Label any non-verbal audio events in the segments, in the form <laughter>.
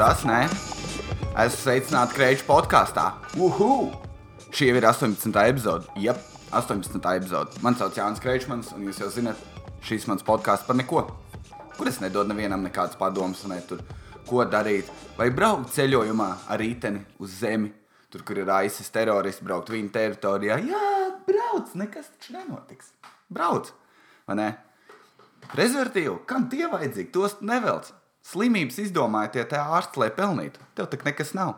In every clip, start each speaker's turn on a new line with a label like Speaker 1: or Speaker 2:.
Speaker 1: tas, nē. Esmu sveicināts Kreņķa podkāstā. Uhu! Šī jau ir 18. epizode. Jā, 18. epizode. Mani sauc Jānis Kreņķis, un jūs jau zināt, šis mans podkāsts par neko. Kur es nedodu nevienam nekādas padomas, ne tur, ko darīt. Vai braukt ceļojumā ar riteni uz zemi, tur, kur ir aizsis terorists, braukt viņa teritorijā. Jā, brauc, nekas taču nenotiks. Brauc, vai ne? Prezervatīvu, kam tie vajadzīgi? Tos nevelc. Slimības izdomāja tie ārsti, lai pelnītu. Tev tak nekas nav.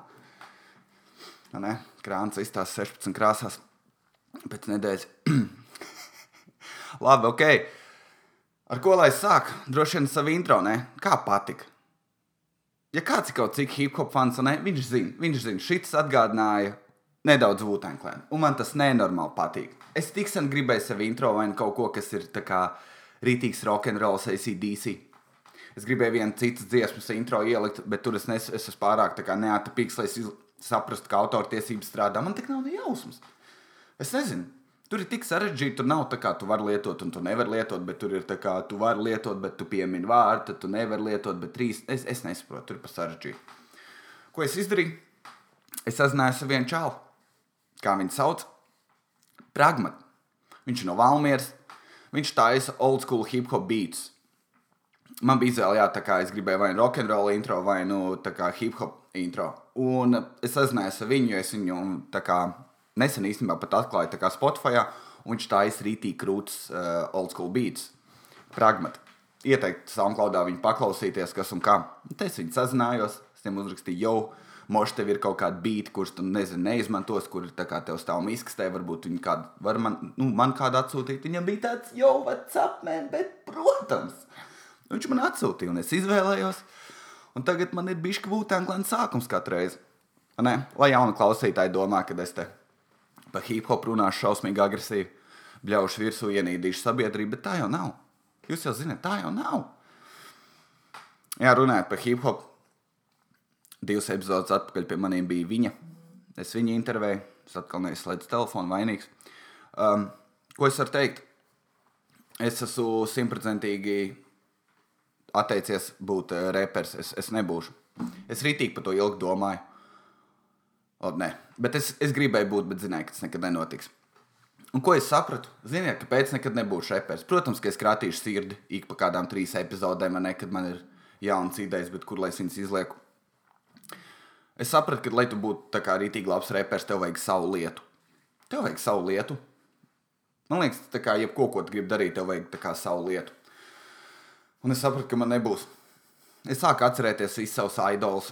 Speaker 1: Ne? Krāns izstāsta 16 krāsās pēc nedēļas. <clears throat> Labi, ok. Ar ko lai sāk? Droši vien savu intro, ne? Kā patika? Ja kāds ir kaut cik hip hop fans, ne? viņš zina, viņš zina, šis atgādināja nedaudz Vūtēnklēnu. Un man tas nenormāli patīk. Es tik sen gribēju sev intro vai nu kaut ko, kas ir tā kā rītīgs rokenrols, ACDC. Es gribēju vienu citu dziesmas intro ielikt, bet tur es, nes, es esmu pārāk neatapīgs, lai saprastu, kā autortiesības strādā. Man tik nav ne jausmas. Es nezinu. Tur ir tik sarežģīti, tur nav tā kā tu vari lietot, un tu nevari lietot, bet tur ir tā kā tu vari lietot, bet tu piemini vārdu, tad tu nevari lietot, bet trīs. Es, es nesaprotu, tur ir pa sarežģīti. Ko es izdarīju? Es sazinājos ar vienu čālu. Kā viņu sauc? Pragmat. Viņš ir no Valmieras. Viņš taisa old school hip hop beats. Man bija izvēle, jā, tā kā es gribēju vai nu rokenrola intro, vai nu hip hop intro. Un es sazinājos ar viņu, jo es viņu kā, nesen īstenībā pat atklāju kā Spotify, un viņš taisa rītīgi krūtis uh, old school beats. Pragmat. Ieteikt SoundCloudā viņu paklausīties, kas un kā. Un te es viņu sazinājos, es viņam uzrakstīju jau Moši tev ir kaut kāda beigta, kurš tu nezini, neizmantos, kur ir tā kā tev stāv miskastē. Varbūt viņi kādu, var man, nu, man kādu atsūtīt. Viņam bija tāds jau vats apmēram, bet, protams, viņš man atsūtīja un es izvēlējos. Un tagad man ir bijis klāns sākums katru reizi. Ne? Lai jauni klausītāji domā, ka es te pa hip hop runāšu šausmīgi agresīvi, bļaušu virsū, ienīdīšu sabiedrību, bet tā jau nav. Jūs jau zināt, tā jau nav. Jā, runājot par hip hop, divas epizodes atpakaļ pie maniem bija viņa. Es viņu intervēju, es atkal neizslēdzu telefonu, vainīgs. Um, ko es varu teikt? Es esmu simtprocentīgi atteicies būt uh, reperis. Es, es nebūšu. Es rītīgi par to ilgi domāju. O, nē, bet es, es gribēju būt, bet zināju, ka tas nekad nenotiks. Un ko es sapratu? Ziniet, kāpēc nekad nebūšu reperis? Protams, ka es kratīšu sirdi ik pa kādām trīs epizodēm, ne, kad man ir jaunas idejas, bet kur lai es viņas izlieku. Es sapratu, ka, lai tu būtu tā kā rītīgi labs reperis, tev vajag savu lietu. Tev vajag savu lietu. Man liekas, tā kā jebko, ko tu gribi darīt, tev vajag kā, savu lietu. Un es sapratu, ka man nebūs. Es sāku atcerēties visus savus idolus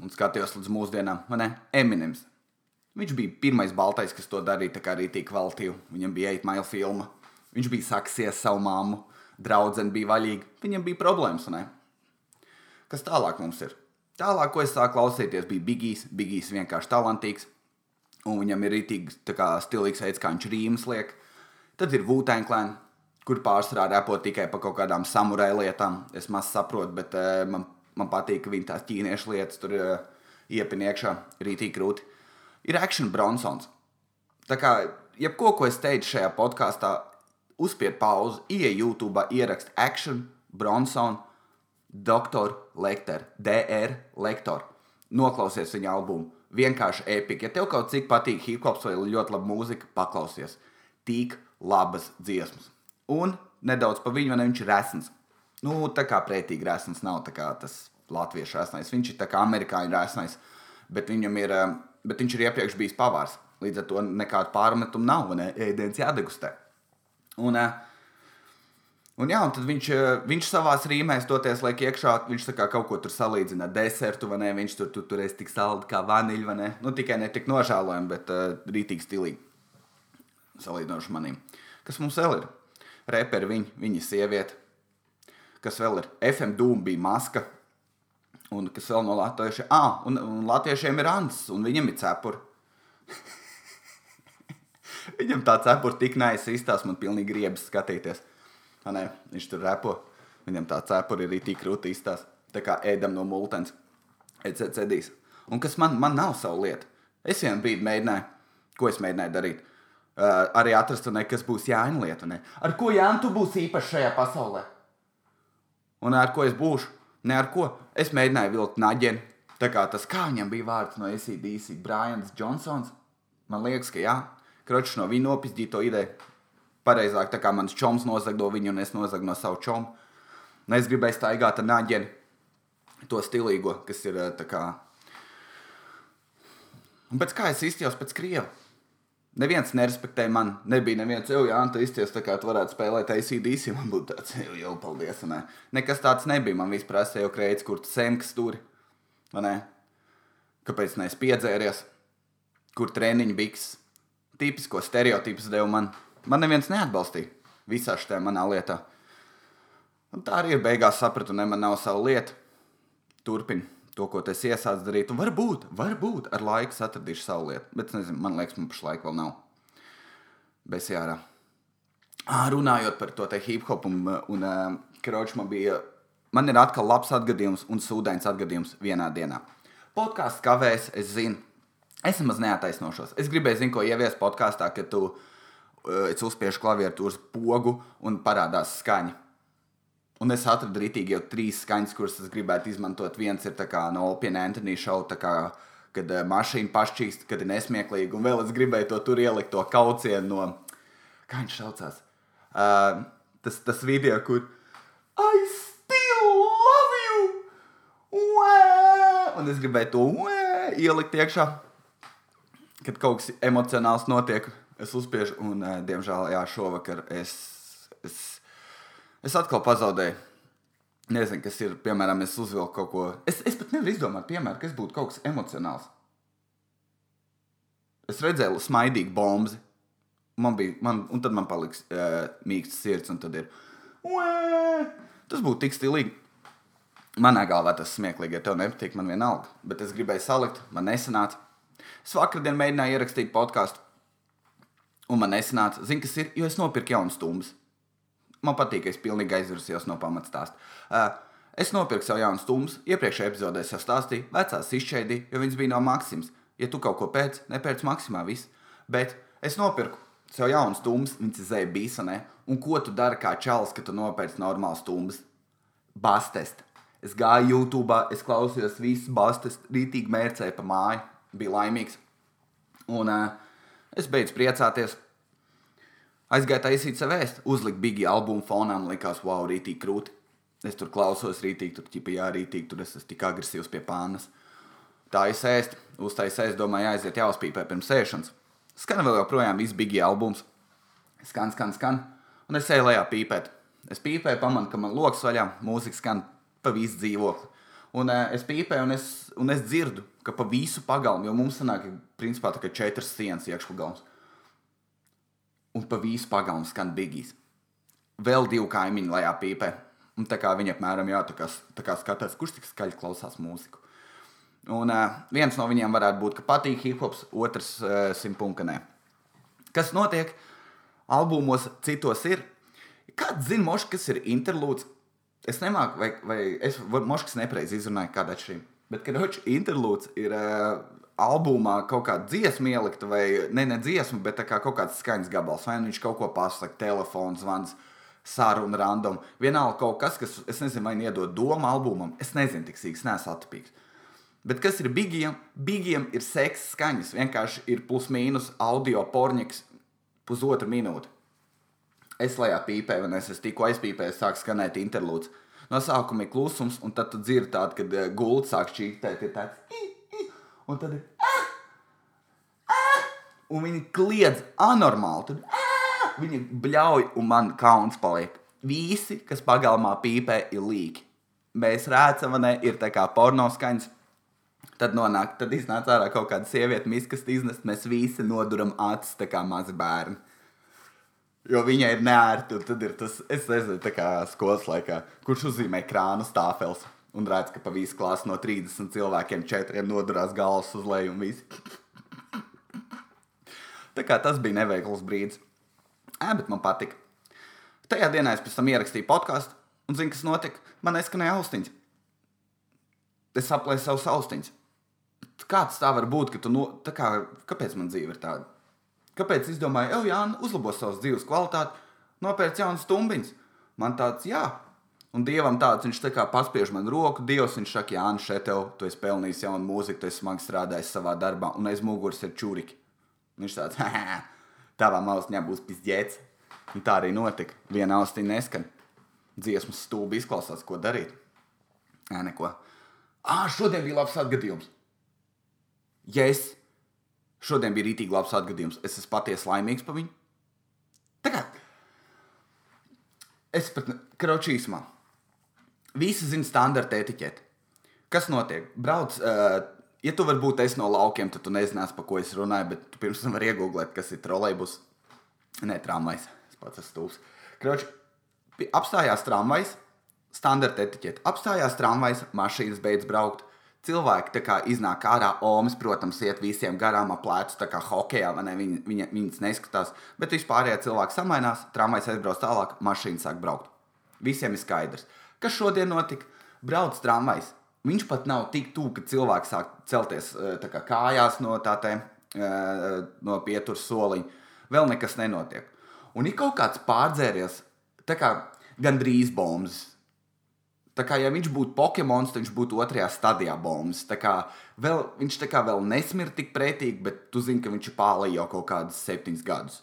Speaker 1: un skatījos līdz mūsdienām. Man ne, Eminems. Viņš bija pirmais baltais, kas to darīja tā kā rītīgi kvalitīvi. Viņam bija 8 maila filma. Viņš bija saksies savu māmu, draudzene bija vaļīga. Viņam bija problēmas, ne? Kas tālāk mums ir? Tālāk, ko es sāku klausīties, bija Bigijs. Bigijs vienkārši talantīgs. Un viņam ir rītīgi stilīgs veids, kā viņš rīmas liek. Tad ir Vūtēnklēna, kur pārsvarā repo tikai par kaut kādām samurai lietām. Es maz saprotu, bet uh, man, man patīk, ka viņi tās ķīniešu lietas tur uh, iepin iekšā rītīgi krūti. Ir Action Bronsons. Tā kā jebko, ko es teicu šajā podkāstā, uzspied pauzi, ieej YouTube, ierakst Action Bronsons Dr. Lektor, DR Lektor. Noklausies viņa albumu. Vienkārši epika. Ja tev kaut cik patīk hip hops vai ļoti laba mūzika, paklausies. Tik labas dziesmas. Un nedaudz par viņu, ne viņš ir resns. Nu, tā kā pretīgi resns nav tas latviešu resnais. Viņš ir tā kā amerikāņu resnais, bet, ir, eh, bet viņš ir iepriekš bijis pavārs. Līdz ar to nekādu pārmetumu nav, ne ēdienas jādegustē. Un, uh, Un, jā, un tad viņš, eh, viņš savā rīmēs toties liek iekšā, viņš kā kaut ko tur salīdzina ar desertu, vai ne? Viņš tur, tur, tur ir tik saldi kā vaniļa, vai ne? Nu, tikai ne tik nožēlojami, bet uh, rītīgi stilīgi. Salīdzinoši manīm. Kas mums vēl ir? Reperi, viņa, viņa sieviete. Kas vēl ir? FM Dūma bija maska. Un kas vēl no latviešiem? Ah, un, un latviešiem ir Ants, un viņam ir cepuri. <laughs> viņam tā cepura tik nais izstāsta, man pilnīgi griebas skatīties. Ne, viņš tur repo. Viņam tā cepura ir tik krūti izstāsta. Tā kā ēdam no multens. Ecēdīs. Un kas man, man nav sava lieta. Es vienu brīdi mēģināju, ko es mēģināju darīt. Uh, arī atrast, ne, kas būs Jāņa lieta. Ne? Ar ko Jānis tu būsi īpašs šajā pasaulē? Un ar ko es būšu? Ne ar ko. Es mēģināju vilkt naģeni, Tā kā tas, kā viņam bija vārds no ACDC, Brians Johnsons, man liekas, ka jā, Kročs no viņa nopizdīja to ideju. Pareizāk, tā kā mans čoms nozagdo viņu, un es nozagdu no savu čomu. Un es gribēju staigāt ar nāģeni, to stilīgo, kas ir eh, tā kā. Un pēc kā es izstījos pēc krievu? Neviens nerespektēja mani. Nebija neviens, jau jā, tu izties tā kā tu varētu spēlēt ACDC. Man būtu tāds, jau, jau paldies. Ne? Nekas tāds nebija. Man vispār prasīja, jau kreits, kur tu semkas tur. Ne? Kāpēc neesi piedzēries? Kur treniņu biks? Tipisko stereotipus deva man. Man neviens neatbalstīja visā šajā manā lietā. Un tā arī ir beigās sapratu, ne man nav sava lieta. Turpini to, ko es iesācu darīt. Un varbūt, varbūt ar laiku atradīšu savu lietu. Bet es nezinu, man liekas, man pašlaik vēl nav. Bez jārā. Runājot par to hip hop un, un kroču, man bija. Man ir atkal labs atgadījums un sūdains atgadījums vienā dienā. Podkāsts kavēs, es zinu. Es nemaz neataisnošos. Es gribēju, zinu, ko ieviest podkāstā, kad tu uh, uzspiež klavieru uz pogu un parādās skaņa. Un es atradu rītīgi jau trīs skaņas, kuras es gribētu izmantot. Viens ir no Opiena Antonija šova, kā, kad uh, mašīna pašķīst, kad ir nesmieklīgi. Un vēl es gribēju to tur ielikt, to kaucienu no, kā viņš saucās. Uh, tas, tas video, kur I still love you! Uē! Un es gribēju to uē, ielikt iekšā, kad kaut kas emocionāls notiek. Es uzspiežu, un, uh, diemžēl, jā, šovakar es. es Es atkal pazaudēju. Nezinu, kas ir. Piemēram, es uzvilku kaut ko. Es, es pat nevaru izdomāt, piemēram, kas būtu kaut kas emocionāls. Es redzēju, smaidīgu bombu. Man bija, man, un tad man paliks uh, mīksts sirds, un tad ir. Uē! Tas būtu tik stilīgi. Manā galvā tas smieklīgi, ja tev nepatīk, man vienalga. Bet es gribēju salikt, man nesanāca. Es vakardien mēģināju ierakstīt podkāstu, un man nesanāca. Zini, kas ir? Jo es nopirku jaunu stumbu. Man patīk, ka es pilnīgi aizvirsījos no pamatstāsta. Uh, es nopirku sev jaunu stumbu. Iepriekšējā epizodē es jau stāstīju, vecās izšķēdīju, jo viņas bija no Maksimas. Ja tu kaut ko pēc, nepērc Maksimā viss. Bet es nopirku sev jaunu stumbu, viņas ir zēja bīsanē. Un ko tu dari kā čalis, kad tu nopērci normālu stumbu? Bastest. Es gāju YouTube, es klausījos visus bastes, rītīgi mērcēju pa māju, biju laimīgs. Un uh, es beidzu priecāties. Aizgāju taisīt savu vēstu, uzliku bigi albumu fonā, man likās, wow, rītīgi krūti. Es tur klausos, rītīgi, tur ķipa, jā, rītīgi, tur es esmu tik agresīvs pie pānas. Tā ir sēst, uztais sēst, domāju, aiziet jāuzpīpē pirms sēšanas. Skan vēl joprojām viss bigi albums. Skan, skan, skan, un es eju lejā pīpēt. Es pīpēju, pamanu, ka man loks vaļā, mūzika skan pa visu dzīvokli. Un uh, es pīpēju, un es, un es dzirdu, ka pa visu pagalmu, jo mums sanāk, principā, tā kā četras sienas iekšpagalms un pa visu pagalmu skan bigijas. Vēl divi kaimiņi lejā pīpē. Un tā kā viņi apmēram jā, tā kā, tā kā skatās, kurš tik skaļi klausās mūziku. Un uh, viens no viņiem varētu būt, ka patīk hip hops, otrs uh, simtpunktenē. Kas notiek albumos, citos ir? Kāds zina, mošs, kas ir interlūds? Es nemāku, vai, vai es mošs nepareizi izrunāju kādu atšķirību. Bet, kad hočs interlūds ir uh, albumā kaut kāda dziesma ielikta, vai ne, ne dziesma, bet kā kaut kāds skaņas gabals, vai nu viņš kaut ko pasakā, telefons zvans. Saruna random. Vienalga kaut kas, kas, es nezinu, vai iedod domu albumam. Es nezinu, tik sīgs, neesmu atpīgs. Bet kas ir bigiem? Bigiem ir seksa skaņas. Vienkārši ir plus mīnus audio porņiks pusotra minūte. Es lejā pīpēju, un es esmu tikko aizpīpējis, sāk skanēt interlūds. No sākuma ir klusums, un tad tu dzirdi tādu, kad eh, gulta sāk čītēt, ir tāds un tad ir. Ah! Ah! Un viņi kliedz anormāli. Tad! Viņi bļauj, un man kauns paliek. Visi, kas pagalmā pīpē, ir līķi. Mēs redzam, ne ir tā kā porno skaņas. Tad nonāk, tad iznāca ārā kaut kāda sieviete, miskas iznest. Mēs visi noduram acis tā kā mazi bērni. Jo viņai ir neērti, un tad ir tas, es nezinu, tā kā skolas laikā, kurš uzzīmē krānu stāfels un redz, ka pa visu klasi no 30 cilvēkiem četriem nodurās galvas uz leju un viss. Tā kā tas bija neveikls brīdis. Ē, bet man patika. Tajā dienā es pēc tam ierakstīju podkāstu, un zinu, kas notika. Man neskanēja austiņas. Es aplēsu savus austiņas. Kāds tā var būt, ka tu no... Tā kā, kāpēc man dzīve ir tāda? Kāpēc es domāju, ej, Jā, uzlabos savas dzīves kvalitāti, nopērts jaunas stumbiņas? Man tāds, jā, Un dievam tāds, viņš tā kā paspiež man roku, dievs, viņš saka, Jā, šeit tev, tu esi pelnījis jaunu mūziku, tu esi smagi strādājis savā darbā, un aiz muguras ir čuriki. Viņš tāds, <laughs> haha, tavā mausņā būs pizdzēts. Un tā arī notika. Viena ausī neskan. Dziesmas stūbi izklausās, ko darīt. Nē, neko. Ah, šodien bija labs atgadījums. Ja es šodien bija rītīgi labs atgadījums, es esmu patiesi laimīgs par viņu. Tā kā es pat kraučīsmā. Visi zina standarta etiķeti. Kas notiek? Brauc, uh, ja tu varbūt esi no laukiem, tad tu nezināsi, par ko es runāju, bet tu pirms tam vari iegūglēt, kas ir trolejbus. Nē, tramvajs. Es pats esmu stūps. Kroči, apstājās tramvajs, standarta etiķete. Apstājās tramvajs, mašīnas beidz braukt. Cilvēki tā kā iznāk ārā, Omas, protams, iet visiem garām ap plecu, tā kā hokeja, vai ne? Viņi, viņa, viņas neskatās, bet vispārējie cilvēki samainās, tramvajs aizbrauc tālāk, mašīna sāk braukt. Visiem ir skaidrs. Kas šodien notika? Brauc tramvajs. Viņš pat nav tik tuvu, ka cilvēks sāk celties kā, kājās no tā te, no pieturas soliņa. Vēl nekas nenotiek. Un ir kaut kāds pārdzēries, tā kā gandrīz bombas. Tā kā ja viņš būtu Pokemons, tad viņš būtu otrajā stadijā bombas. Tā kā vēl, viņš tā kā vēl nesmird tik pretīgi, bet tu zini, ka viņš ir pārlī jau kaut kādus septiņus gadus.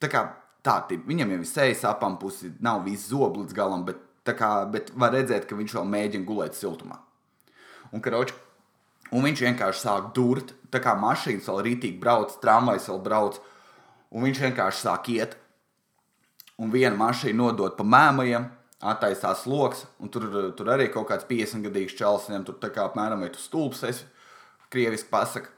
Speaker 1: Tā kā tā, viņam jau ir sejas apampusi, nav viss zob līdz galam, bet, kā, bet var redzēt, ka viņš vēl mēģina gulēt siltumā. Un, karoči, un viņš vienkārši sāk durt, tā kā mašīnas vēl rītīgi brauc, tramvajs vēl brauc, un viņš vienkārši sāk iet. Un viena mašīna nodod pa mēmajiem, attaisās lokus, un tur, tur arī kaut kāds 50 gadīgs čels, viņam tur tā kā apmēram tu stulbs, es krieviski pasaku,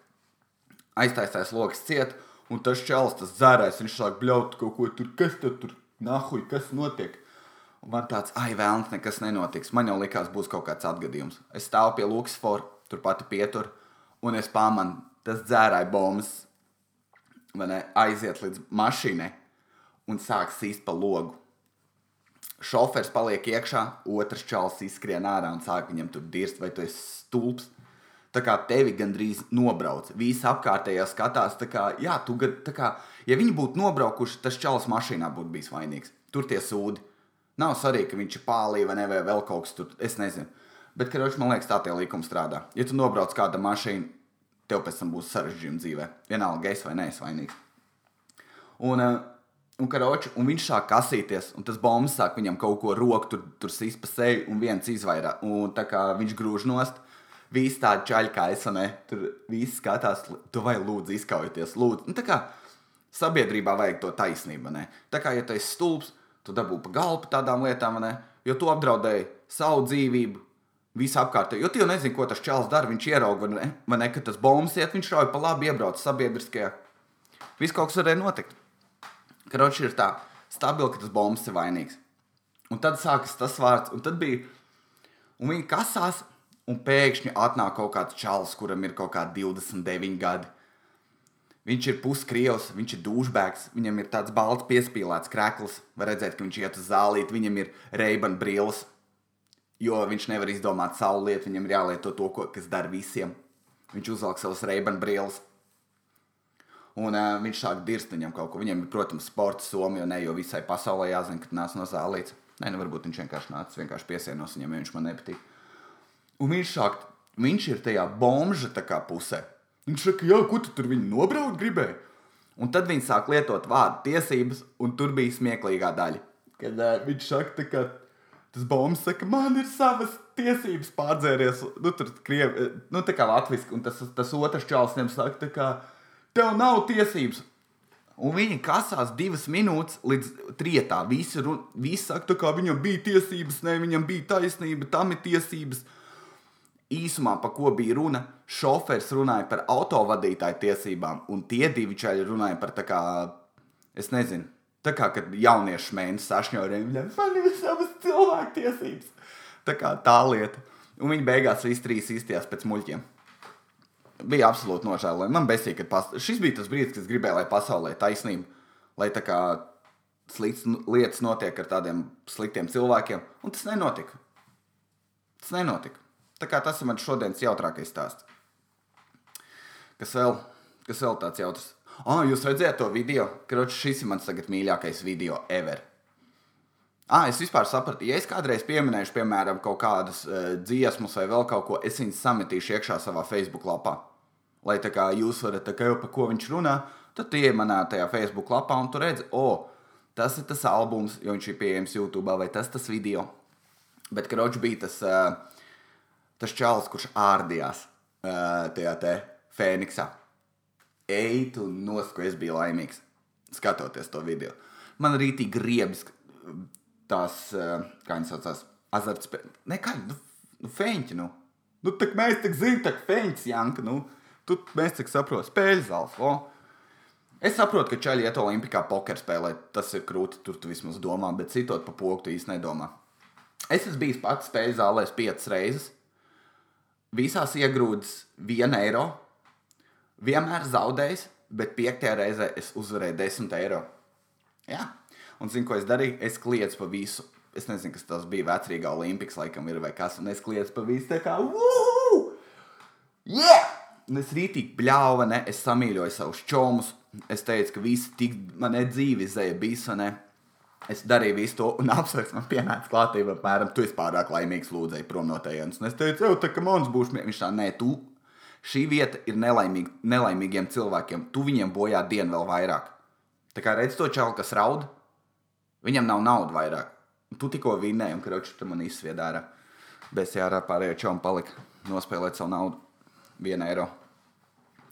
Speaker 1: aiztaisās lokus ciet, un tas čels, tas dzērājs, viņš sāk bļaut kaut ko tur, kas tad tur, nahuj, kas notiek? Un man tāds, ai, vēlams, nekas nenotiks. Man jau likās, būs kaut kāds atgadījums. Es stāvu pie Luksfora, tur pati pietur, un es pamanu, tas dzērāja bombas, ne, aiziet līdz mašīnai un sāk sīst pa logu. Šofers paliek iekšā, otrs čels izskrien ārā un sāk viņam tur dirst, vai tu esi stulbs. Tā kā tevi gandrīz nobrauc. Visi apkārtējā skatās, tā kā, jā, tu tā kā, ja viņi būtu nobraukuši, tas čels mašīnā būtu bijis vainīgs. Tur tie sūdi. Nav svarīgi, ka viņš ir pālī vai ne, vai vēl kaut kas tur, es nezinu. Bet, karoči, man liekas, tā tie likumi strādā. Ja tu nobrauc kāda mašīna, tev pēc tam būs sarežģījumi dzīvē. Vienalga, es vai nē, es vainīgs. Un, uh, Un, karoči, un viņš sāk kasīties, un tas bombs sāk viņam kaut ko roku, tur, tur sīst pa seju, un viens izvairā. Un tā kā viņš grūž nost, visi tādi čaļi kā es, ne, tur visi skatās, tu vai lūdzu izkaujieties, lūdzu. Un tā kā sabiedrībā vajag to taisnību, ne. Tā kā, ja tu esi stulbs, tu dabū pa galvu tādām lietām, ne, jo tu apdraudēji savu dzīvību, visu apkārtējo. Jo tu jau nezini, ko tas čels dara, viņš ierauga, vai ne, vai ne, ka tas bombs iet, viņš rauj pa labi iebrauc sabiedriskajā. Viss kaut kas varēja notikt. Kroči ir tā stabili, ka tas bombs ir vainīgs. Un tad sākas tas vārds, un tad bija, un viņi kasās, un pēkšņi atnāk kaut kāds čalis, kuram ir kaut kādi 29 gadi. Viņš ir puskrievs, viņš ir dūžbēks, viņam ir tāds balts piespīlēts krēkls. Var redzēt, ka viņš iet uz zālīti, viņam ir reibana brilles, jo viņš nevar izdomāt savu lietu, viņam ir jālieto to, ko, kas dara visiem. Viņš uzvelk savas reibana brilles. Un uh, viņš sāk dirzt viņam kaut ko. Viņam ir, protams, sports somā, jo ne jau visai pasaulē jāzina, ka nāc no zālītes. Nē, nu varbūt viņš vienkārši nāca, vienkārši piesienos viņam, ja viņš man nepatīk. Un viņš sāk, viņš ir tajā bombža pusē. Viņš saka, jā, ko tu tur viņi nobraukt gribēji? Un tad viņi sāk lietot vārdu tiesības, un tur bija smieklīgā daļa. Kad uh, viņš saka, ka tas bombs saka, man ir savas tiesības pārdzēries. Nu, tur krievi, nu tā kā latviski, un tas, tas otrs čels viņam saka, kā tev nav tiesības. Un viņi kasās divas minūtes līdz trietā. Visi, visi saka, ka viņam bija tiesības, ne viņam bija taisnība, tam ir tiesības. Īsumā, pa ko bija runa, šofērs runāja par autovadītāju tiesībām, un tie divi čaļi runāja par tā kā, es nezinu, tā kā, kad jaunieši mēnesis sašņoja, viņam man ir savas cilvēktiesības. Tā kā tā lieta. Un viņi beigās visi trīs izties pēc muļķiem bija absolūti nožēlojami. Man besīk, ka pas... šis bija tas brīdis, kad es gribēju, lai pasaulē taisnība, lai tā kā sliktas lietas notiek ar tādiem sliktiem cilvēkiem, un tas nenotika. Tas nenotika. Tas ir mans šodienas jautrākais stāsts. Kas vēl, kas vēl tāds jautrs? Ah, jūs redzējāt to video? Kroč, šis ir mans tagad mīļākais video ever. Ah, es vispār sapratu, ja es kādreiz pieminēšu, piemēram, kaut kādas uh, dziesmas vai vēl kaut ko, es viņas sametīšu iekšā savā Facebook lapā. Lai tā kā jūs varat, tā kā jau par ko viņš runā, tad tie manā tajā Facebook lapā un tu redzi, o, oh, tas ir tas albums, jo viņš ir pieejams YouTube, vai tas tas video. Bet Kročs bija tas, uh, tas čalis, kurš ārdījās uh, tajā te Fēniksā. Ej, tu nos, ko es biju laimīgs skatoties to video. Man arī tī griebas tās, uh, kā viņas saucās, azartspēles. Nekā, nu, nu feņķi, nu. Nu, tak mēs tak zinām, tak feņķis, Janka, nu. Tu, mēs tak saprotam, spēļu zāles, o. Es saprotu, ka čaļi iet Olimpikā pokeru spēlē, tas ir krūti, tur tu vismaz domā, bet citot pa pogu tu īsti nedomā. Es esmu bijis pats spēļu zālēs piecas reizes. Visās iegrūdas vienu eiro. Vienmēr zaudējis, bet piektajā reizē es uzvarēju 10 eiro. Jā, un zinu, ko es darīju? Es kliedzu pa visu. Es nezinu, kas tas bija. Vecrīgā Olimpiks laikam ir vai kas, un es kliedzu pa visu tā kā Woo! Yeah! Un es rītīgi bļāvu, ne? Es samīļoju savus čomus. Es teicu, ka visi tik man dzīvi zēja bija, ne? Es darīju visu to, un <laughs> apsveicu man pienāca klātība, apmēram, tu esi pārāk laimīgs, lūdzēji prom no tejienes. Un es teicu, jau tā, ka mans būs. Viņš tā, nē, tu. Šī vieta ir nelaimīg, nelaimīgiem cilvēkiem. Tu viņiem bojā dienu vēl vairāk. Tā kā redz to čalu, kas raud, viņam nav naudas vairāk. Tu tikko vinnēji, un kroči tur man izsvied ārā. Bez jārā pārējie čauli palika nospēlēt savu naudu. Vienu eiro.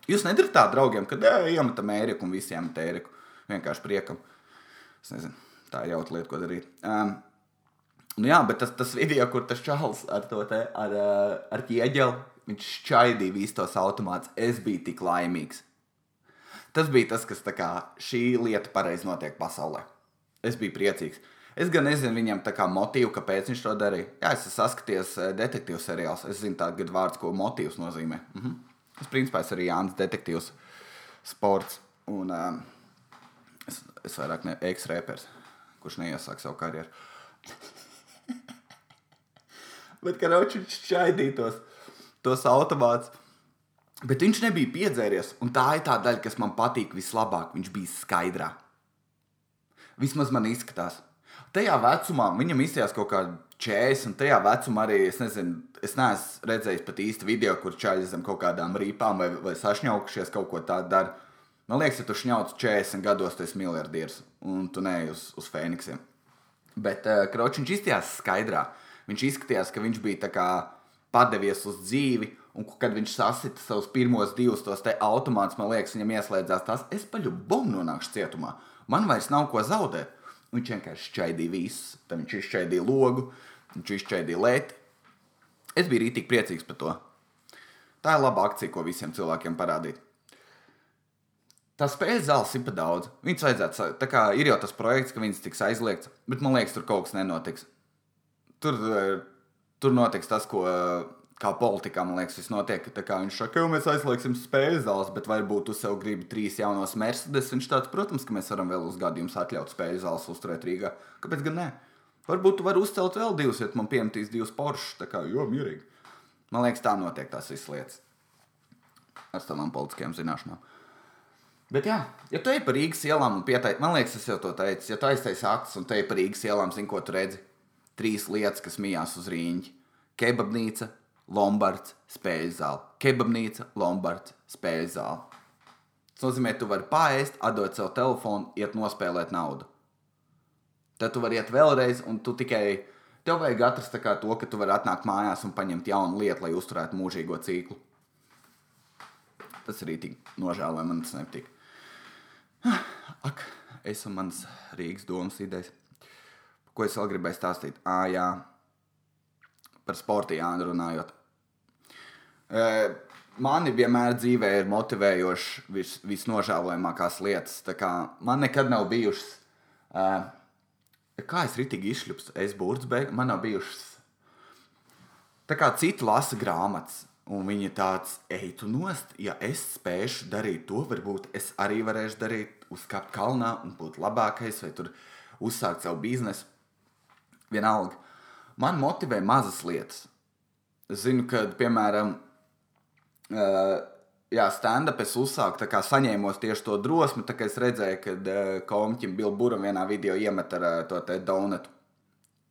Speaker 1: Jūs nedarat tā draugiem, kad iemetam ēriku un visiem ēriku. Vienkārši priekam. Es nezinu, tā ir jautra lieta, ko darīt. Um, nu jā, bet tas, tas video, kur tas čalis ar to te, ar, ar ķieģeli, viņš šķaidīja visus tos automātus. Es biju tik laimīgs. Tas bija tas, kas kā, šī lieta pareizi notiek pasaulē. Es biju priecīgs. Es gan nezinu viņam tā kā motīvu, kāpēc viņš to darīja. Jā, es esmu saskaties detektīvu seriāls. Es zinu tādu vārdu, ko motīvs nozīmē. Mhm. Es principā esmu arī Jānis detektīvs, sports un um, es, es vairāk ne ex-repers, kurš neiesāk savu karjeru. <laughs> Bet kā viņš šķaidīja tos, automātus. Bet viņš nebija piedzēries, un tā ir tā daļa, kas man patīk vislabāk. Viņš bija skaidrā. Vismaz man izskatās. Tajā vecumā viņam izsījās kaut kāda 40, un tajā vecumā arī es nezinu, es neesmu redzējis pat īsti video, kur čaļi zem kaut kādām rīpām vai, vai sašņaukušies kaut ko tādu dara. Man liekas, ja tu šņauc 40 gados, tu esi miljardieris un tu neej uz, uz Fēniksiem. Bet uh, Kročiņš izskatījās skaidrā. Viņš izskatījās, ka viņš bija kā padevies uz dzīvi, un kad viņš sasita savus pirmos divus tos te automātus, man liekas, viņam ieslēdzās tas, es paļu bombu nonākšu cietumā. Man vairs nav ko zaudēt. Viņš vienkārši šķaidīja visu. Tad viņš izšķaidīja logu, viņš izšķaidīja lēti. Es biju rītīgi priecīgs par to. Tā ir laba akcija, ko visiem cilvēkiem parādīt. Tā spēļu zāles ir par daudz. Viņus vajadzētu, tā kā ir jau tas projekts, ka viņas tiks aizliegts, bet man liekas, tur kaut kas nenotiks. Tur, eh, tur notiks tas, ko kā politikā, man liekas, viss notiek. Tā kā viņš saka, ka mēs aizliegsim spēļu zāles, bet varbūt tu sev gribi trīs jaunos Mercedes. Viņš tāds, protams, ka mēs varam vēl uz gadījumus atļaut spēļu zāles uzturēt Rīgā. Kāpēc gan ne? Varbūt tu vari uzcelt vēl divus, ja man piemetīs divus poršus. Tā kā, jo, mierīgi. Man liekas, tā notiek tās visas lietas. Ar savām politiskajām zināšanām. Bet, jā, ja tu ej pa Rīgas ielām un pieteikti, man liekas, es jau to teicu, ja tu aiztaisi aktus un te ej pa Rīgas ielām, zini, ko tu redzi? Trīs lietas, kas mijās uz rīņķa. Kebabnīca, Lombards, spēļu zāle. Kebabnīca, Lombards, spēļu zāle. Tas nozīmē, tu vari pāriest, atdot savu telefonu, iet nospēlēt naudu. Tad tu vari iet vēlreiz, un tu tikai tev vajag atrast to, ka tu vari atnākt mājās un paņemt jaunu lietu, lai uzturētu mūžīgo ciklu. Tas arī tik nožēloja, man tas nepatīk. Ak, es un mans Rīgas domas idejas. Ko es vēl gribēju stāstīt? Ah, jā, par sporta Jānu runājot. Mani vienmēr dzīvē ir motivējošas vis, visnožēlojamākās lietas. Man nekad nav bijušas, kā es ritīgi izšļupstu, es beigās, man nav bijušas. Tā kā citi lasa grāmatas, un viņi tāds, ej, tu nost, ja es spēšu darīt to, varbūt es arī varēšu darīt, uzkāpt kalnā un būt labākais, vai tur uzsākt savu biznesu. Vienalga, man motivē mazas lietas. Es zinu, ka, piemēram, Uh, jā, stand-up es uzsāku, tā kā saņēmos tieši to drosmi, tā kā es redzēju, ka uh, Komķim Bilburam vienā video iemet ar uh, to te donatu.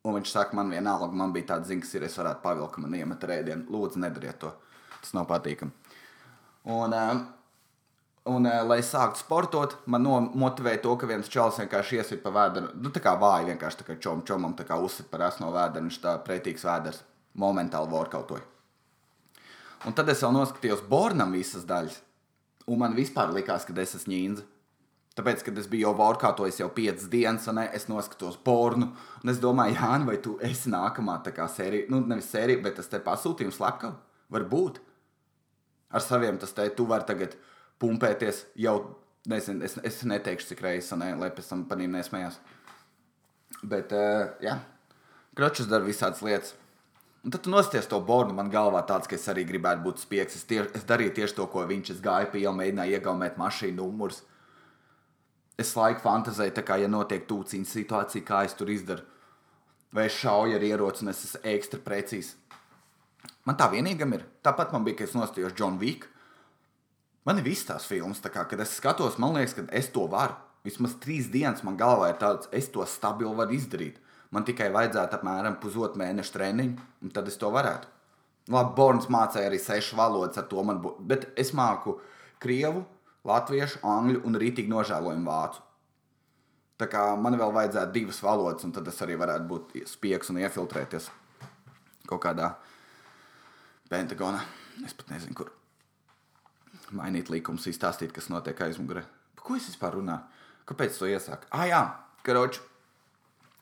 Speaker 1: Un viņš saka, man vienalga, man bija tāds zināms, ir es varētu pavilkt, man iemet rēdienu. Lūdzu, nedariet to. Tas nav patīkami. Un, uh, un uh, lai sāktu sportot, man motivēja to, ka viens čels vienkārši iesit pa vēdru. Nu, tā kā vāji vienkārši tā kā čom, čomam, tā kā uzsit par esno vēdru. Viņš tā pretīgs vēders momentāli workoutoja. Un tad es jau noskatījos Bornam visas daļas. Un man vispār likās, ka es esmu ņīns. Tāpēc, kad es biju jau workoutojis jau piecas dienas, un ne, es noskatos pornu, un es domāju, Jānis, vai tu esi nākamā tā kā sērija, nu, nevis sērija, bet tas te pasūtījums slepkavu. Varbūt. Ar saviem tas te tu vari tagad pumpēties jau, nezinu, es, es neteikšu, cik reizes, ne, lai pēc tam viņiem nesmējās. Bet, uh, jā, kročus dara visādas lietas. Un tad tu nosties to bornu man galvā tāds, ka es arī gribētu būt spiegs. Es, tie, es darīju tieši to, ko viņš. Es gāju pie iela, mēģināju iegaumēt mašīnu numurus. Es laiku fantāzēju, tā kā ja notiek tūciņa situācija, kā es tur izdaru. Vai es šauju ar ieroci, un es esmu ekstra precīzs. Man tā vienīgam ir. Tāpat man bija, kad es nostājos John Wick. Man ir visas tās filmas, tā kā, kad es skatos, man liekas, ka es to varu. Vismaz trīs dienas man galvā ir tāds, es to stabili varu izdarīt. Man tikai vajadzētu apmēram pusotru mēnešu treniņu, un tad es to varētu. Labi, Borns mācīja arī sešu valodas, ar to man būtu. Bet es māku krievu, latviešu, angļu un rītīgi nožēlojumu vācu. Tā kā man vēl vajadzētu divas valodas, un tad es arī varētu būt spiegs un iefiltrēties kaut kādā pentagonā. Es pat nezinu, kur mainīt likumus, izstāstīt, kas notiek aizmugurē. Par ko es vispār runāju? Kāpēc to iesāku? Ah, jā, karoči.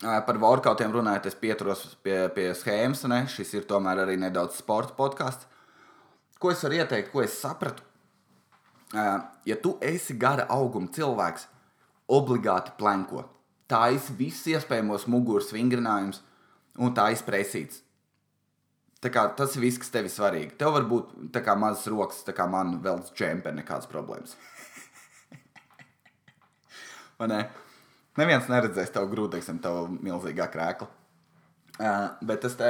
Speaker 1: Par workoutiem runājot, es pieturos pie, pie schēmas. Ne? Šis ir tomēr arī nedaudz sporta podkāsts. Ko es varu ieteikt, ko es sapratu? Ja tu esi gara auguma cilvēks, obligāti planko. Tā ir viss iespējamos muguras vingrinājumus un tā izpresīts. Kā, tas ir viss, kas tev ir svarīgi. Tev var būt mazas rokas, tā kā man vēl džempē, nekādas problēmas. <laughs> Vai ne? Neviens neredzēs tavu grūtību, tavu milzīgā krēklu. Uh, bet tas te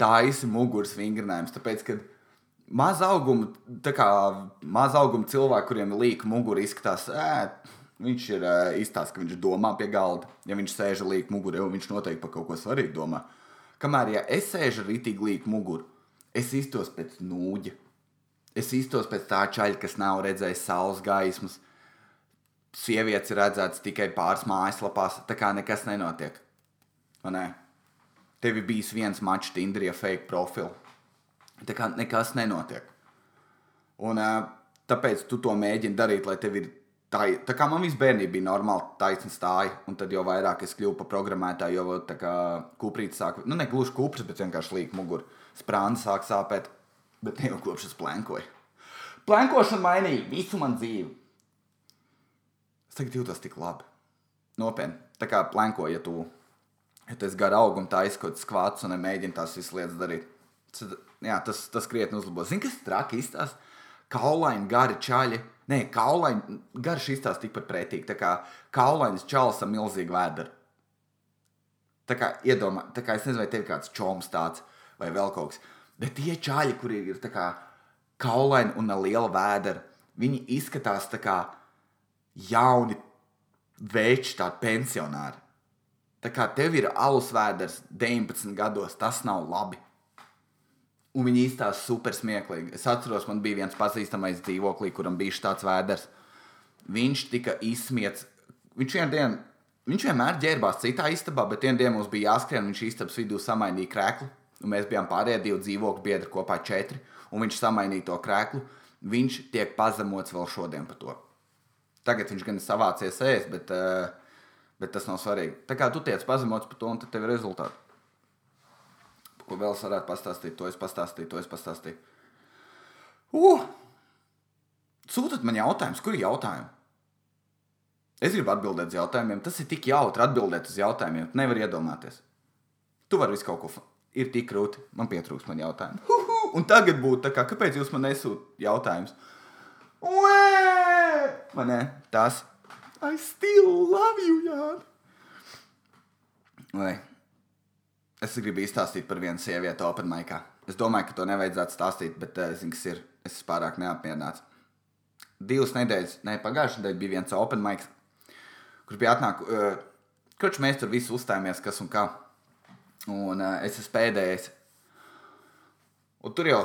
Speaker 1: tā īsi muguras vingrinājums. Tāpēc, kad maza auguma, kā maza auguma cilvēki, kuriem ir līka mugura, izskatās, ē, viņš ir uh, izstāsts, ka viņš domā pie galda. Ja viņš sēž muguru, jau viņš noteikti par kaut ko svarīgu domā. Kamēr ja es sēžu ar rītīgu līku muguru, es iztos pēc nūģa. Es iztos pēc tā čaļa, kas nav redzējis saules gaismas sievietes ir redzētas tikai pāris mājaslapās, tā kā nekas nenotiek. Ne? Tev ir bijis viens mačs Tinderī ar fake profilu. Tā kā nekas nenotiek. Un tāpēc tu to mēģini darīt, lai tev ir tā, tā kā man visu bērnību bija normāli taisna stāja, un tad jau vairāk es kļuvu par programmētāju, jo tā kā kuprītis sāk, nu ne gluži kupris, bet vienkārši līk muguru. Sprāna sāk sāpēt, bet ne jau kopš es plēnkoju. Plēnkošana mainīja visu man dzīvi. Es tagad jūtos tik labi. Nopietni. Tā kā planko, ja tu, ja tu esi gara auguma, tā izskauts skvāts un mēģini tās visas lietas darīt. Tad, jā, tas, tas krietni uzlabo. Zini, kas traki izstāsta? Kaulaini, gari čaļi. Nē, kaulaini, garš izstāsta tikpat pretīgi. Tā kā kaulainis čalis ar milzīgu vēdru. Tā kā iedomā, tā kā es nezinu, vai tev ir kāds čoms tāds vai vēl kaut kas. Bet tie čaļi, kuri ir kā kaulaini un liela vēdra, viņi izskatās tā kā jauni veči, tādi pensionāri. Tā kā tev ir alus vēders 19 gados, tas nav labi. Un viņi izstāsta super smieklīgi. Es atceros, man bija viens pazīstamais dzīvoklī, kuram bija tāds vēders. Viņš tika izsmiets. Viņš vienā dienā, viņš vienmēr ģērbās citā istabā, bet vienā dienā mums bija jāskrien, viņš istabas vidū samainīja krēklu. Un mēs bijām pārējie divi dzīvokļu biedri kopā četri, un viņš samainīja to krēklu. Viņš tiek pazemots vēl šodien par to. Tagad viņš gan ir savācies ēst, bet, uh, bet tas nav svarīgi. Tā kā tu tiec pazemots par to, un tad tev ir rezultāti. Ko vēl es varētu pastāstīt, to es pastāstīju, to es pastāstīju. Uh! Sūtiet man jautājumus, kur ir jautājumi? Es gribu atbildēt uz jautājumiem. Tas ir tik jautri atbildēt uz jautājumiem. Tu nevari iedomāties. Tu vari visu kaut ko. Ir tik grūti. Man pietrūkst man jautājumu. Un tagad būtu tā kā, kāpēc jūs man nesūtat jautājumus? Vai ne? Tas. I still love you, Jāni. Es gribu izstāstīt par vienu sievieti Open Maikā. Es domāju, ka to nevajadzētu stāstīt, bet es zinu, kas ir. Es esmu pārāk neapmierināts. Divas nedēļas, ne pagājušajā nedēļā bija viens Open Maiks, kurš bija atnākuši. Uh, kurš mēs tur visi uzstājāmies, kas un kā. Un uh, es esmu pēdējais. Un tur jau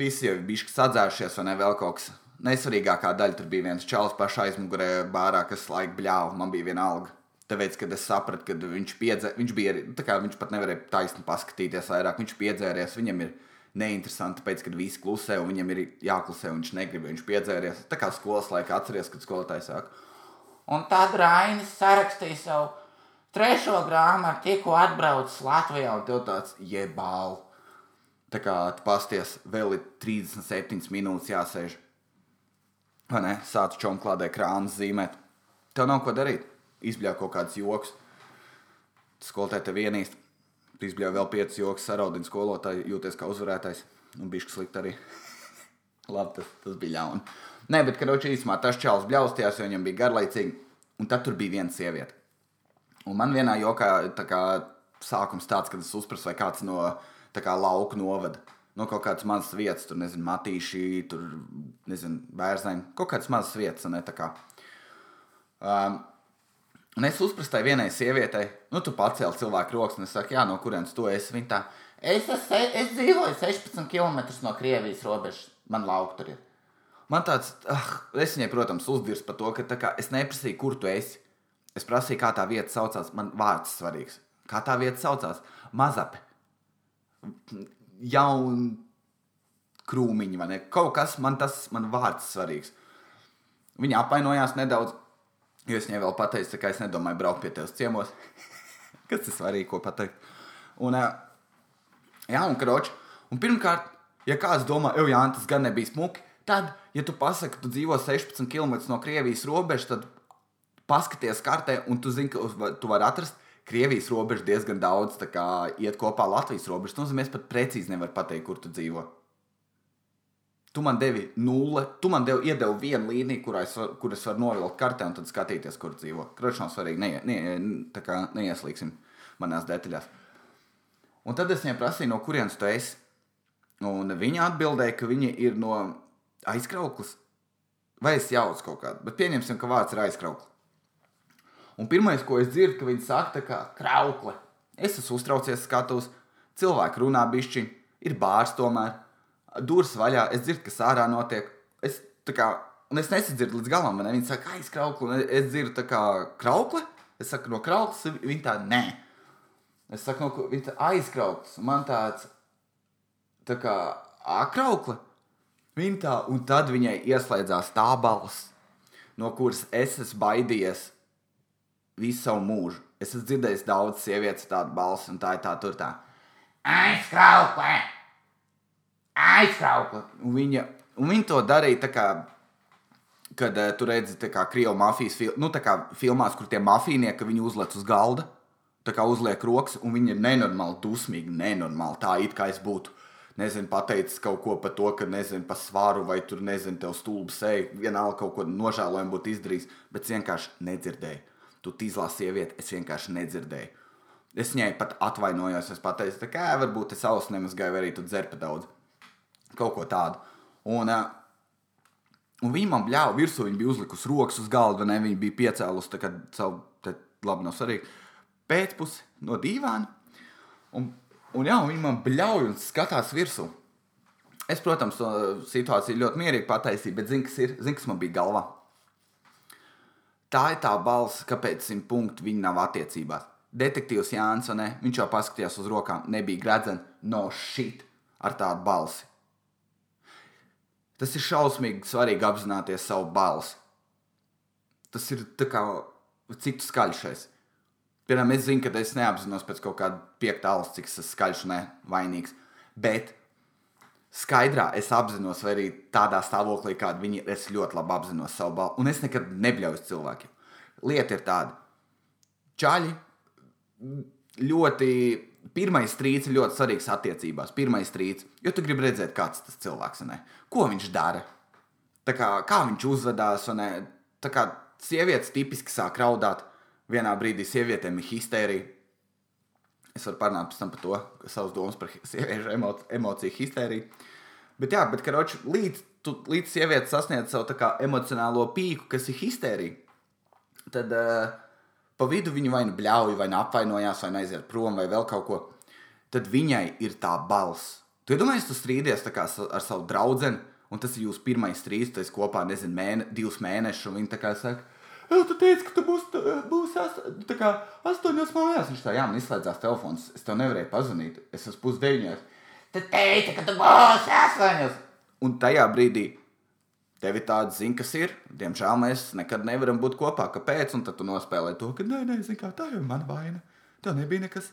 Speaker 1: visi jau bija sadzērušies, vai ne vēl kaut kas. Nesvarīgākā daļa tur bija viens čalis pašā aizmugurē, bārā, kas laika bļāva. Man bija viena alga. Tāpēc, kad es sapratu, ka viņš, piedzē, viņš bija arī, tā kā viņš pat nevarēja taisni paskatīties vairāk, viņš piedzēries, viņam ir neinteresanti, tāpēc, kad visi klusē un viņam ir jāklusē, un viņš negrib, viņš piedzēries. Tā kā skolas laikā atceries, kad skolotājs saka.
Speaker 2: Un tad Rainis sarakstīja savu trešo grāmatu, tikko atbraucis Latvijā.
Speaker 1: Un tev tāds jebāl. Tā kā tu pasties, vēl ir 37 minūtes jāsēž. Vai ne? Sāc čomklādē krānas zīmēt. Tev nav ko darīt. Izbļauj kaut kāds joks. Skolotāji tev vienīst. Izbļauj vēl piecus joks, saraudina skolotāju, jūties kā uzvarētājs. Un bija slikti arī. <laughs> Labi, tas, tas bija ļauni. Nē, bet, viņš īsumā tas čels bļaustījās, jo viņam bija garlaicīgi. Un tad tur bija viena sieviete. Un man vienā jokā tā kā, sākums tāds, kad es uzprasu, vai kāds no kā, lauka novada. No kaut kādas mazas vietas, tur nezinu, matīši, tur nezinu, bērzaini. Kaut kādas mazas vietas, ne tā kā. Um, Un es uzprasu tai vienai sievietei, nu, tu pacēli cilvēku rokas, un es saku, jā, no kurienes tu esi. Viņa tā,
Speaker 2: es, es, es dzīvoju 16 km no Krievijas robežas, man lauka tur ir.
Speaker 1: Man tāds, ah, es viņai, protams, uzdirs par to, ka kā, es neprasīju, kur tu esi. Es prasīju, kā tā vieta saucās. Man vārds svarīgs. Kā tā vieta saucās? Mazape. Jaun krūmiņi, vai ne? Kaut kas man tas, man vārds svarīgs. Viņa apvainojās nedaudz. Jo es viņai vēl pateicu, ka es nedomāju braukt pie tevis ciemos. <laughs> Kas tas svarīgi, ko pateikt? Un, jā, un kroč. Un pirmkārt, ja kāds domā, jau jā, tas gan nebija smuki, tad, ja tu pasaki, ka tu dzīvo 16 km no Krievijas robežas, tad paskaties kartē, un tu zini, ka tu vari atrast Krievijas robežu diezgan daudz, kā iet kopā Latvijas robežas. Tas nozīmē, ka pat precīzi nevar pateikt, kur tu dzīvo. Tu man devi nulle, tu man devi, iedevi vienu līniju, kurā es, var, kur es varu novilkt kartē un tad skatīties, kur dzīvo. Kroķis nav svarīgi, ne, ne, kā, neieslīgsim manās detaļās. Un tad es viņai prasīju, no kurienes tu esi. Un viņa atbildēja, ka viņa ir no aizkrauklas. Vai es jaucu kaut kādu, bet pieņemsim, ka vārds ir aizkraukla. Un pirmais, ko es dzirdu, ka viņi saka, tā kā kraukle. Es esmu uztraucies, skatos, cilvēki runā bišķi, ir bārs tomēr durvis vaļā, es dzirdu, kas ārā notiek. Es, kā, un es nesadzirdu līdz galam, ne? Viņi saka, aizkraukli, un es dzirdu kā kraukli. Es saku, no krauklas, viņa tā, nē. Es saku, no viņa tā aizkrauklis, man tāds, tā kā, akraukli. Viņa tā, un tad viņai ieslēdzās tā balss, no kuras es esmu baidījies visu savu mūžu. Es esmu dzirdējis daudz sievietes tādu balsi, un tā ir tā, tur tā.
Speaker 2: Aizkraukli!
Speaker 1: Aizkraukla. Un viņa, un viņa to darīja tā kā. Kad uh, tu redzi, kā krievu mafijas fil nu, kā filmās, kur tie mafijnieki viņi uzliek uz galda, tā kā uzliek rokas, un viņi ir nenormāli dusmīgi, nenormāli. Tā it kā es būtu, nezinu, pateicis kaut ko par to, ka, nezinu, par svaru vai tur, nezinu, tev stulbi sēž, vienalga kaut ko nožēlojumu būtu izdarījis, bet es vienkārši nedzirdēju. Tu tīzlā sieviete, es vienkārši nedzirdēju. Es viņai pat atvainojos, es pateicu, ka, varbūt es ausis nemazgāju, vai arī tu dzer pa daudz kaut ko tādu. Un, uh, un viņi man bļāva virsū, viņi bija uzlikusi rokas uz galda, ne viņi bija piecēlusi tā kā savu, te, labi, nav svarīgi, pēcpusi no dīvāna. Un, un jā, viņi man bļauj un skatās virsū. Es, protams, to situāciju ļoti mierīgi pataisīju, bet zinu, kas, ir, zin, kas man bija galvā. Tā ir tā balss, kāpēc simt punktu viņi nav attiecībās. Detektīvs Jānis, ne? viņš jau paskatījās uz rokām, nebija gredzens, no shit ar tādu balsi. Tas ir šausmīgi svarīgi apzināties savu balsi. Tas ir kā cik skaļšais. Piemēram, es zinu, ka es neapzinos pēc kaut kāda piekta alus, cik tas skaļš un vainīgs. Bet skaidrā es apzinos, vai arī tādā stāvoklī, kāda viņi ir, es ļoti labi apzinos savu balsi. Un es nekad nebļauju cilvēkiem. Lieta ir tāda, čaļi ļoti pirmais strīds ir ļoti svarīgs attiecībās. Pirmais strīds, jo tu gribi redzēt, kāds tas cilvēks ir. Ko viņš dara? Kā, kā viņš uzvedās? Tā kā sievietes tipiski sāk raudāt, vienā brīdī sievietēm ir histērija. Es varu parunāt pēc tam par to, savas domas par sieviešu emo, emociju histēriju. Bet, jā, bet karoči, līdz, tu, līdz sieviete sasniedz savu kā, emocionālo pīku, kas ir histērija, tad uh, Pa vidu viņi vai nu bļauj, vai nu apvainojās, vai nu aiziet prom, vai vēl kaut ko. tad viņai ir tā balss. Tu iedomājies, tu strīdies kā ar savu draugu, un tas ir jūsu pirmais strīds, tas kopā, nezinu, mēne, divus mēnešus, un viņi tā kā saka, Jā, tu teici, ka tu būsi būs ast, kā astoņos mājās. Viņš tā, jā, man izslēdzās telefons. Es tev nevarēju pazvanīt. Es esmu pusdeviņos.
Speaker 2: Tu teici, ka tu būsi astoņos.
Speaker 1: Un tajā brīdī tev ir tāda ziņa, kas ir. Diemžēl mēs nekad nevaram būt kopā. Kāpēc? Un tad tu nospēlē to, ka nē, nē, zini, kā, tā jau ir mana vaina. Tev nebija nekas.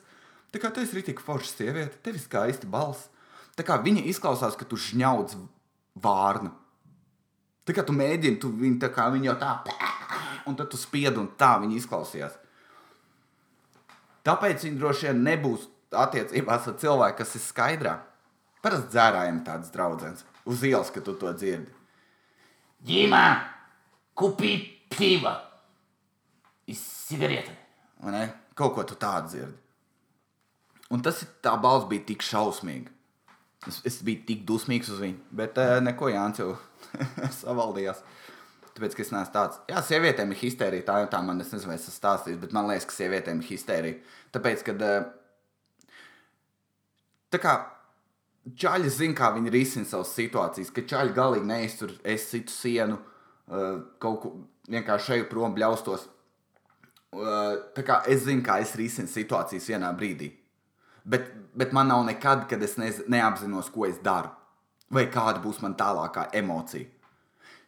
Speaker 1: Tā kā tu esi rītīgi forša sieviete, tev ir skaisti balss. Tā kā viņa izklausās, ka tu žņaudz vārnu. Tā kā tu mēģini, tu viņu tā kā viņa jau tā, un tad tu spied, un tā viņa izklausījās. Tāpēc viņi droši vien nebūs attiecībās ar cilvēku, kas ir skaidrā. Parasti dzērājiem tāds draugs uz ielas, ka tu to dzirdi.
Speaker 2: Дима, купи пиво и сигареты.
Speaker 1: vai ne? Kaut ko tu tādu dzirdi. Un tas ir tā balss bija tik šausmīga. Es, es biju tik dusmīgs uz viņu, bet uh, neko Jānis jau <laughs> savaldījās. Tāpēc, ka es neesmu tāds, jā, sievietēm ir histērija. Tā jau tā man, es nezinu, vai es esmu stāstījis, bet man liekas, ka sievietēm ir histērija. Tāpēc, kad uh, tā kā čaļi zina, kā viņi risina savas situācijas, ka čaļi galīgi neiztur, es citu sienu, uh, kaut ko vienkārši šeit prom bļaustos. Uh, tā kā es zinu, kā es risinu situācijas vienā brīdī. Bet, bet man nav nekad, kad es nez, neapzinos, ko es daru. Vai kāda būs man tālākā emocija.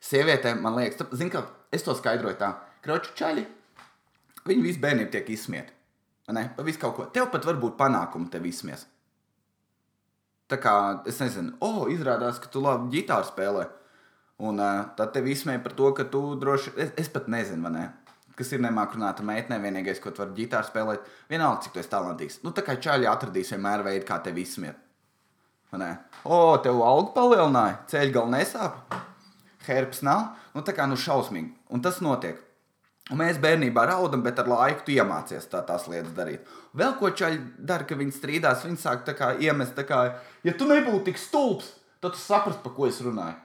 Speaker 1: Sievietēm, man liekas, tā, zin, ka es to skaidroju tā, kroču čaļi, viņi visu bērnību tiek izsmieti. Ne, pa visu kaut ko. Tev pat var būt panākumi, tev izsmies. Tā kā es nezinu, oh, izrādās, ka tu labi ģitāru spēlē. Un uh, tad tev izsmēja par to, ka tu droši es, es pat nezinu, vai ne? Kas ir nemāku runāt ar meitnēm, vienīgais, ko tu vari ģitāru spēlēt, vienalga, cik tu esi talantīgs. Nu, tā kā čaļi atradīs vienmēr veidu, kā tevi izsmiet. O, tev alga palielināja, ceļš gal nesāp, herpes nav. Nu, tā kā nu šausmīgi. Un tas notiek. Un mēs bērnībā raudam, bet ar laiku tu iemācies tā, tās lietas darīt. Vēl ko čaļi dara, ka viņi strīdās, viņi sāk tā kā iemest, tā kā, ja tu nebūtu tik stulbs, tad tu saprastu, par ko es runāju.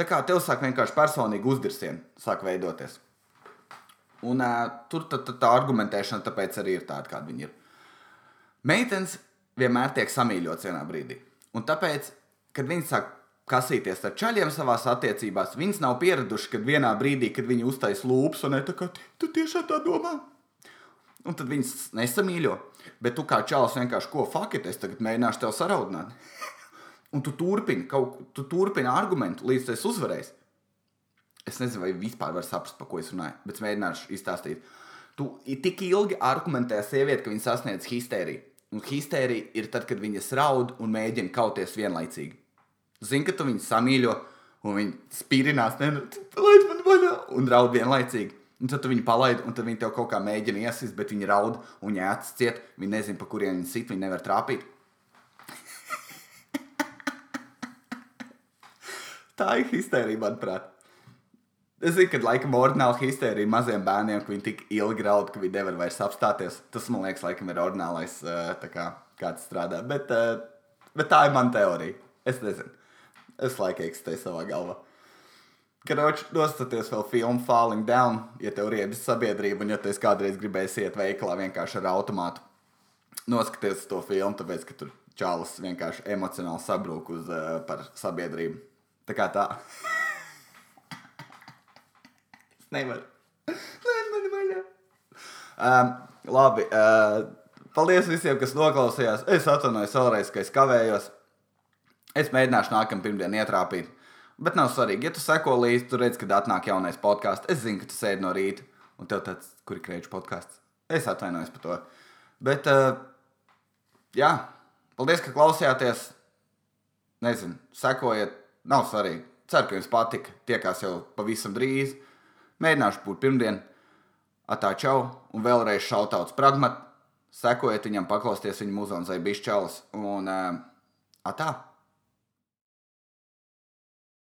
Speaker 1: Tā kā tev sāk vienkārši personīgi uzdirsieni, sāk veidoties. Un uh, tur tad, tad, tā argumentēšana tāpēc arī ir tāda, kāda viņa ir. Meitenes vienmēr tiek samīļotas vienā brīdī. Un tāpēc, kad viņi sāk kasīties ar čaļiem savā attiecībās, viņas nav pieradušas, kad vienā brīdī, kad viņi uztais lūpas, un tā kā "Ti- tu tiešām tā domā. Un tad viņas nesamīļo. Bet tu kā čalis vienkārši ko fakti, es tagad mēģināšu tevi saraudināt. <laughs> Un tu turpini kaut tu turpini argumentu, līdz tu esi uzvarējis. Es nezinu, vai vispār var saprast, par ko es runāju, bet es mēģināšu izstāstīt. Tu tik ilgi argumentē ar sievieti, ka viņa sasniedz histēriju. Un histērija ir tad, kad viņas raud un mēģina kauties vienlaicīgi. Zini, ka tu viņu samīļo, un viņi spīrinās, ne, nu, palaid man vaļā, un raud vienlaicīgi. Un tad tu viņu palaidi, un viņi tev kaut kā mēģina iesist, bet viņi raud, un viņa acis ciet, viņi nezina, pa kuriem viņi sit, viņi nevar trāpīt. <laughs> Tā ir histērija, manuprāt. Es zinu, ka laikam ordināla histērija maziem bērniem, ka viņi tik ilgi raud, ka viņi nevar vairs apstāties. Tas, man liekas, laikam ir ordinālais, eh, kā kāds strādā. Bet, eh, bet tā ir mana teorija. Es nezinu. Es laikam eksistēju savā galvā. Karoči, nostaties vēl filmu Falling Down, ja tev riedas sabiedrība, un ja tu kādreiz gribējis iet veikalā vienkārši ar automātu. Noskaties to filmu, tāpēc, ka tur čālis vienkārši emocionāli sabrūk uz, uh, par sabiedrību. Tā kā tā. es nevaru. Laid mani vaļā. Um, labi. Uh, paldies visiem, kas noklausījās. Es atvainojos vēlreiz, ka es kavējos. Es mēģināšu nākamā pirmdienā ietrāpīt. Bet nav svarīgi, ja tu seko līdzi, tu redz, kad atnāk jaunais podkāsts. Es zinu, ka tu sēdi no rīta, un tev tāds, kur ir krēču podkāsts. Es atvainojos par to. Bet, uh, jā, paldies, ka klausījāties. Nezinu, sekojiet, nav svarīgi. Ceru, ka jums patika. Tiekās jau pavisam drīz. Mēģināšu būt pirmdien. Atā čau, un vēlreiz šautauts pragmat. Sekojiet viņam, paklausieties viņa muzonu zai bišķalas. Un uh, atā!